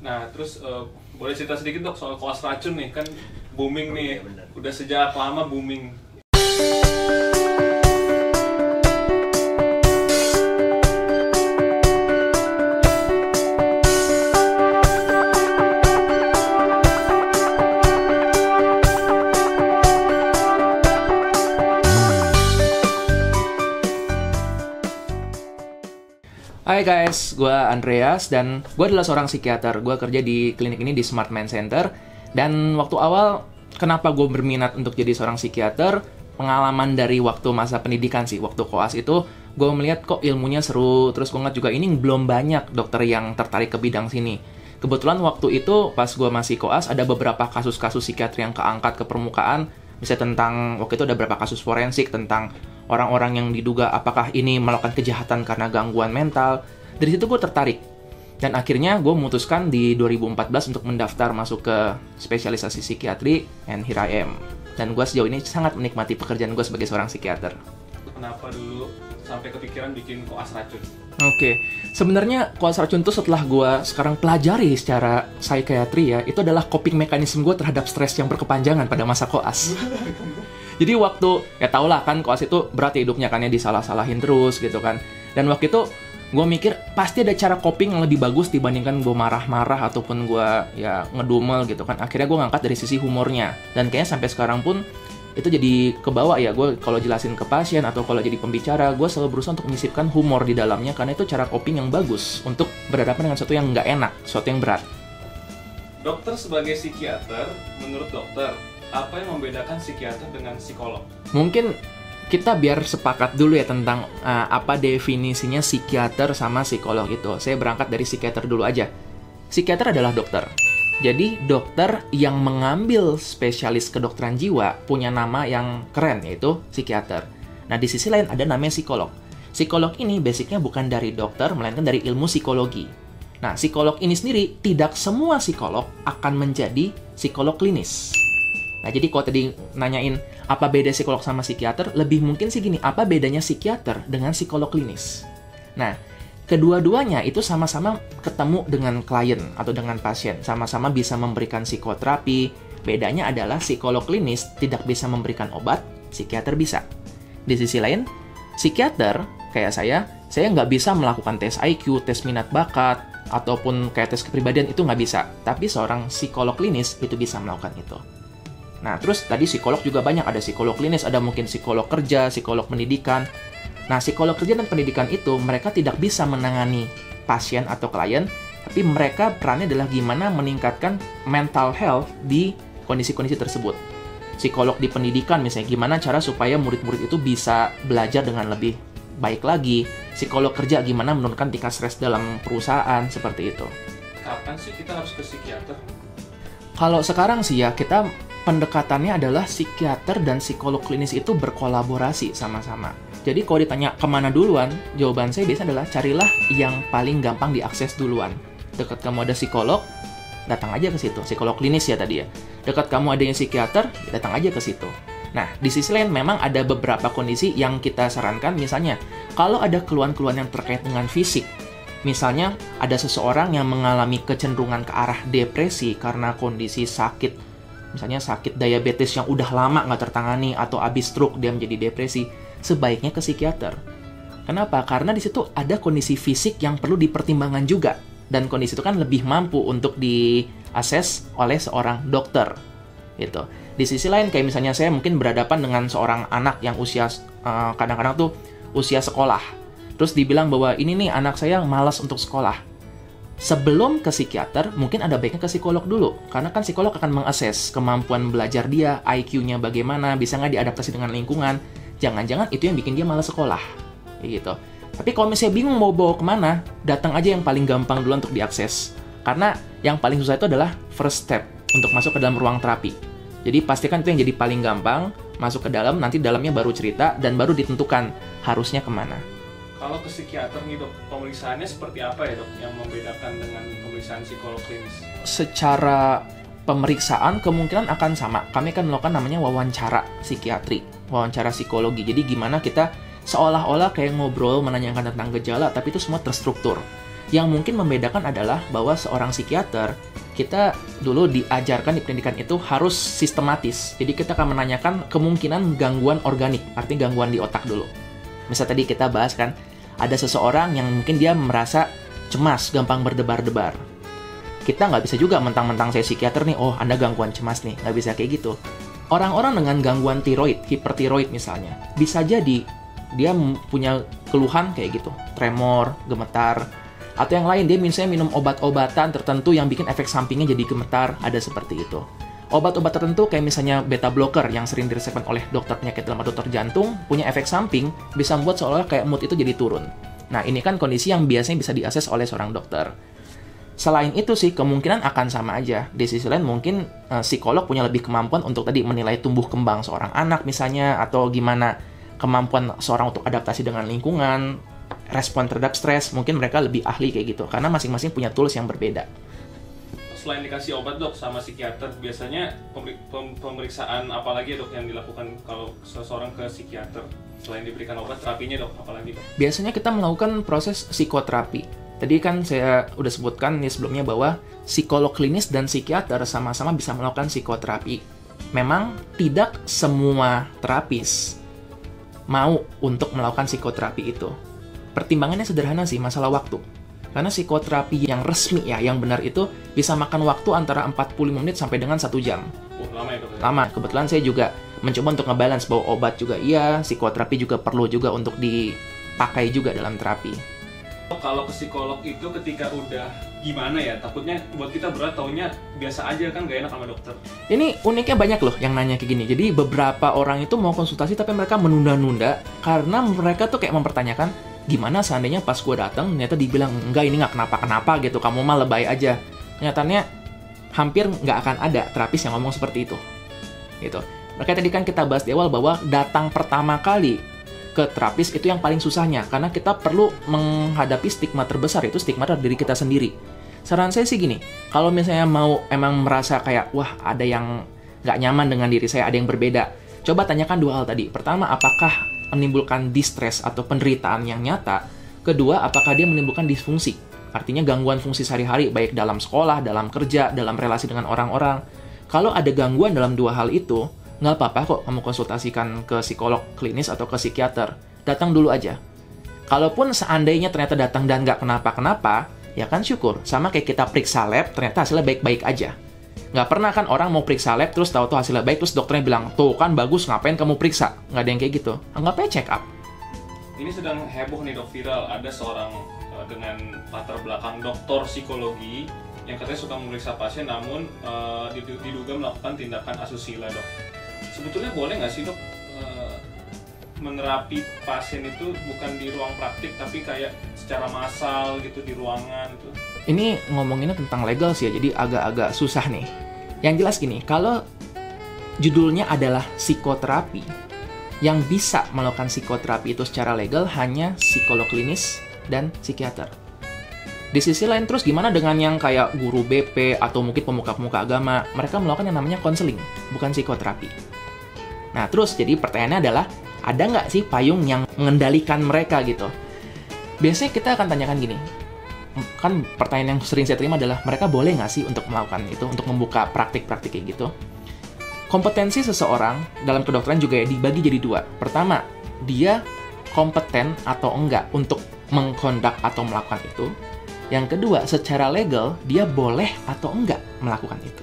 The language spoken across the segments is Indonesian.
Nah, terus eh, boleh cerita sedikit dok soal koas racun nih? Kan booming Oh, nih, iya, udah sejak lama booming. Hai guys, gue Andreas dan gue adalah seorang psikiater. Gue kerja di klinik ini di Smart Man Center. Dan waktu awal, kenapa gue berminat untuk jadi seorang psikiater? Pengalaman dari waktu masa pendidikan sih, waktu koas itu gue melihat kok ilmunya seru. Terus gue ngeliat juga ini belum banyak dokter yang tertarik ke bidang sini. Kebetulan waktu itu pas gue masih koas ada beberapa kasus-kasus psikiatri yang keangkat ke permukaan. Misalnya tentang waktu itu ada beberapa kasus forensik tentang orang-orang yang diduga apakah ini melakukan kejahatan karena gangguan mental. Dari situ gue tertarik. Dan akhirnya gue memutuskan di 2014 untuk mendaftar masuk ke spesialisasi psikiatri and here I am. Dan gue sejauh ini sangat menikmati pekerjaan gue sebagai seorang psikiater. Kenapa dulu sampai kepikiran bikin koas racun? Oke, sebenarnya koas racun itu setelah gue sekarang pelajari secara psikiatri ya, itu adalah coping mekanisme gue terhadap stres yang berkepanjangan pada masa koas. Jadi waktu, ya tau lah kan koas itu berat ya hidupnya kan ya disalah-salahin terus gitu kan. Dan waktu itu gue mikir pasti ada cara coping yang lebih bagus dibandingkan gue marah-marah ataupun gue ya ngedumel gitu kan. Akhirnya gue ngangkat dari sisi humornya. Dan kayaknya sampai sekarang pun itu jadi kebawa ya gue kalau jelasin ke pasien atau kalau jadi pembicara gue selalu berusaha untuk menyisipkan humor di dalamnya karena itu cara coping yang bagus untuk berhadapan dengan sesuatu yang nggak enak, sesuatu yang berat. Dokter sebagai psikiater, menurut dokter, apa yang membedakan psikiater dengan psikolog? Mungkin kita biar sepakat dulu ya tentang uh, apa definisinya psikiater sama psikolog itu. Saya berangkat dari psikiater dulu aja. Psikiater adalah dokter. Jadi dokter yang mengambil spesialis kedokteran jiwa punya nama yang keren yaitu psikiater. Nah di sisi lain ada namanya psikolog. Psikolog ini basicnya bukan dari dokter melainkan dari ilmu psikologi. Nah psikolog ini sendiri tidak semua psikolog akan menjadi psikolog klinis. Nah, jadi kalau tadi nanyain apa beda psikolog sama psikiater, lebih mungkin sih gini, apa bedanya psikiater dengan psikolog klinis? Nah, kedua-duanya itu sama-sama ketemu dengan klien atau dengan pasien, sama-sama bisa memberikan psikoterapi. Bedanya adalah psikolog klinis tidak bisa memberikan obat, psikiater bisa. Di sisi lain, psikiater kayak saya, saya nggak bisa melakukan tes IQ, tes minat bakat, ataupun kayak tes kepribadian itu nggak bisa. Tapi seorang psikolog klinis itu bisa melakukan itu. Nah, terus tadi psikolog juga banyak. Ada psikolog klinis, ada mungkin psikolog kerja, psikolog pendidikan. Nah, psikolog kerja dan pendidikan itu mereka tidak bisa menangani pasien atau klien, tapi mereka perannya adalah gimana meningkatkan mental health di kondisi-kondisi tersebut. Psikolog di pendidikan misalnya gimana cara supaya murid-murid itu bisa belajar dengan lebih baik lagi. Psikolog kerja gimana menurunkan tingkat stres dalam perusahaan seperti itu. Kapan sih kita harus ke psikiater? Kalau sekarang sih ya kita pendekatannya adalah psikiater dan psikolog klinis itu berkolaborasi sama-sama. Jadi kalau ditanya ke mana duluan, jawaban saya biasanya adalah carilah yang paling gampang diakses duluan. Dekat kamu ada psikolog, datang aja ke situ. Psikolog klinis ya tadi ya. Dekat kamu ada yang psikiater, datang aja ke situ. Nah, di sisi lain memang ada beberapa kondisi yang kita sarankan, misalnya kalau ada keluhan-keluhan yang terkait dengan fisik, misalnya ada seseorang yang mengalami kecenderungan ke arah depresi karena kondisi sakit, misalnya sakit diabetes yang udah lama nggak tertangani atau abis stroke dia menjadi depresi, sebaiknya ke psikiater. Kenapa? Karena di situ ada kondisi fisik yang perlu dipertimbangkan juga dan kondisi itu kan lebih mampu untuk diakses oleh seorang dokter. Gitu. Di sisi lain kayak misalnya saya mungkin berhadapan dengan seorang anak yang usia eh, kadang-kadang tuh usia sekolah. Terus dibilang bahwa ini nih anak saya malas untuk sekolah. Sebelum ke psikiater, mungkin ada baiknya ke psikolog dulu. Karena kan psikolog akan mengakses kemampuan belajar dia, IQ-nya bagaimana, bisa nggak diadaptasi dengan lingkungan. Jangan-jangan itu yang bikin dia malas sekolah. Gitu. Tapi kalau misalnya bingung mau bawa ke mana, datang aja yang paling gampang dulu untuk diakses. Karena yang paling susah itu adalah first step untuk masuk ke dalam ruang terapi. Jadi pastikan itu yang jadi paling gampang, masuk ke dalam, nanti dalamnya baru cerita, dan baru ditentukan harusnya ke mana. Kalau ke psikiater nih dok, pemeriksaannya seperti apa ya dok yang membedakan dengan pemeriksaan psikolog klinis? Secara pemeriksaan kemungkinan akan sama. Kami akan melakukan namanya wawancara psikiatri, wawancara psikologi. Jadi gimana kita seolah-olah kayak ngobrol menanyakan tentang gejala, tapi itu semua terstruktur. Yang mungkin membedakan adalah bahwa seorang psikiater kita dulu diajarkan di pendidikan itu harus sistematis. Jadi kita akan menanyakan kemungkinan gangguan organik, artinya gangguan di otak dulu. Misal tadi kita bahas kan, ada seseorang yang mungkin dia merasa cemas, gampang berdebar-debar. Kita nggak bisa juga mentang-mentang saya psikiater nih, oh Anda gangguan cemas nih, nggak bisa kayak gitu. Orang-orang dengan gangguan tiroid, hipertiroid misalnya, bisa jadi dia punya keluhan kayak gitu, tremor, gemetar, atau yang lain dia misalnya minum obat-obatan tertentu yang bikin efek sampingnya jadi gemetar, ada seperti itu. Obat-obat tertentu kayak misalnya beta blocker yang sering diresepkan oleh dokter penyakit dalam dokter jantung punya efek samping bisa membuat seolah kayak mood itu jadi turun. Nah, ini kan kondisi yang biasanya bisa diakses oleh seorang dokter. Selain itu sih kemungkinan akan sama aja. Di sisi lain mungkin uh, psikolog punya lebih kemampuan untuk tadi menilai tumbuh kembang seorang anak misalnya atau gimana kemampuan seorang untuk adaptasi dengan lingkungan, respon terhadap stres, mungkin mereka lebih ahli kayak gitu karena masing-masing punya tools yang berbeda selain dikasih obat dok sama psikiater biasanya pemeriksaan apa lagi dok yang dilakukan kalau seseorang ke psikiater? Selain diberikan obat terapinya dok apalagi dok? Biasanya kita melakukan proses psikoterapi. Tadi kan saya udah sebutkan nih sebelumnya bahwa psikolog klinis dan psikiater sama-sama bisa melakukan psikoterapi. Memang tidak semua terapis mau untuk melakukan psikoterapi itu. Pertimbangannya sederhana sih masalah waktu karena psikoterapi yang resmi ya, yang benar itu bisa makan waktu antara 45 menit sampai dengan satu jam. Oh, lama ya dok? Lama. Kebetulan saya juga mencoba untuk ngebalance bahwa obat juga iya, psikoterapi juga perlu juga untuk dipakai juga dalam terapi. Kalau ke psikolog itu ketika udah gimana ya, takutnya buat kita berat taunya biasa aja kan gak enak sama dokter. Ini uniknya banyak loh yang nanya kayak gini. Jadi beberapa orang itu mau konsultasi tapi mereka menunda-nunda karena mereka tuh kayak mempertanyakan gimana seandainya pas gue datang ternyata dibilang enggak ini nggak kenapa-kenapa gitu kamu mah lebay aja nyatanya hampir nggak akan ada terapis yang ngomong seperti itu gitu Makanya tadi kan kita bahas di awal bahwa datang pertama kali ke terapis itu yang paling susahnya karena kita perlu menghadapi stigma terbesar itu stigma dari diri kita sendiri. Saran saya sih gini, kalau misalnya mau emang merasa kayak wah ada yang nggak nyaman dengan diri saya, ada yang berbeda, coba tanyakan dua hal tadi. Pertama, apakah menimbulkan distress atau penderitaan yang nyata. Kedua, apakah dia menimbulkan disfungsi? Artinya gangguan fungsi sehari-hari baik dalam sekolah, dalam kerja, dalam relasi dengan orang-orang. Kalau ada gangguan dalam dua hal itu, nggak apa-apa kok kamu konsultasikan ke psikolog klinis atau ke psikiater. Datang dulu aja. Kalaupun seandainya ternyata datang dan nggak kenapa-kenapa, ya kan syukur. Sama kayak kita periksa lab, ternyata hasilnya baik-baik aja nggak pernah kan orang mau periksa lab terus tahu tuh hasilnya baik terus dokternya bilang tuh kan bagus ngapain kamu periksa? Nggak ada yang kayak gitu. Anggapnya check up. Ini sedang heboh nih dok viral. Ada seorang uh, dengan latar belakang dokter psikologi yang katanya suka memeriksa pasien namun uh, diduga melakukan tindakan asusila dok. Sebetulnya boleh nggak sih dok menerapi pasien itu bukan di ruang praktik tapi kayak secara massal gitu di ruangan itu ini ngomonginnya tentang legal sih ya, jadi agak-agak susah nih. Yang jelas gini, kalau judulnya adalah psikoterapi, yang bisa melakukan psikoterapi itu secara legal hanya psikolog klinis dan psikiater. Di sisi lain terus gimana dengan yang kayak guru BP atau mungkin pemuka-pemuka agama, mereka melakukan yang namanya konseling, bukan psikoterapi. Nah terus jadi pertanyaannya adalah, ada nggak sih payung yang mengendalikan mereka gitu? Biasanya kita akan tanyakan gini, kan pertanyaan yang sering saya terima adalah mereka boleh nggak sih untuk melakukan itu, untuk membuka praktik-praktik kayak gitu? Kompetensi seseorang dalam kedokteran juga dibagi jadi dua. Pertama, dia kompeten atau enggak untuk mengkondak atau melakukan itu. Yang kedua, secara legal dia boleh atau enggak melakukan itu.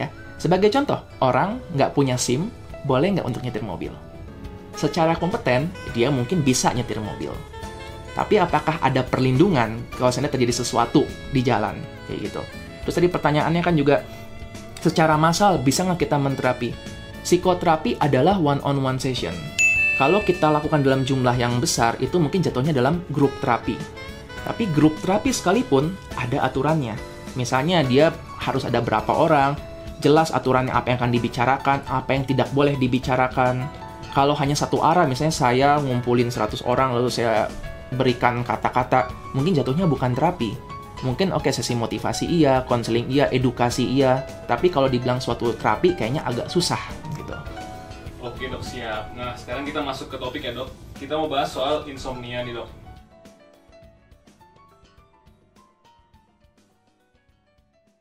Ya, sebagai contoh, orang nggak punya SIM boleh nggak untuk nyetir mobil? Secara kompeten, dia mungkin bisa nyetir mobil tapi apakah ada perlindungan kalau seandainya terjadi sesuatu di jalan kayak gitu. Terus tadi pertanyaannya kan juga secara massal bisa nggak kita menterapi? Psikoterapi adalah one on one session. Kalau kita lakukan dalam jumlah yang besar itu mungkin jatuhnya dalam grup terapi. Tapi grup terapi sekalipun ada aturannya. Misalnya dia harus ada berapa orang, jelas aturannya apa yang akan dibicarakan, apa yang tidak boleh dibicarakan. Kalau hanya satu arah, misalnya saya ngumpulin 100 orang lalu saya berikan kata-kata mungkin jatuhnya bukan terapi. Mungkin oke okay, sesi motivasi iya konseling iya edukasi iya tapi kalau dibilang suatu terapi kayaknya agak susah gitu. Oke dok siap. Nah sekarang kita masuk ke topik ya dok. Kita mau bahas soal insomnia nih dok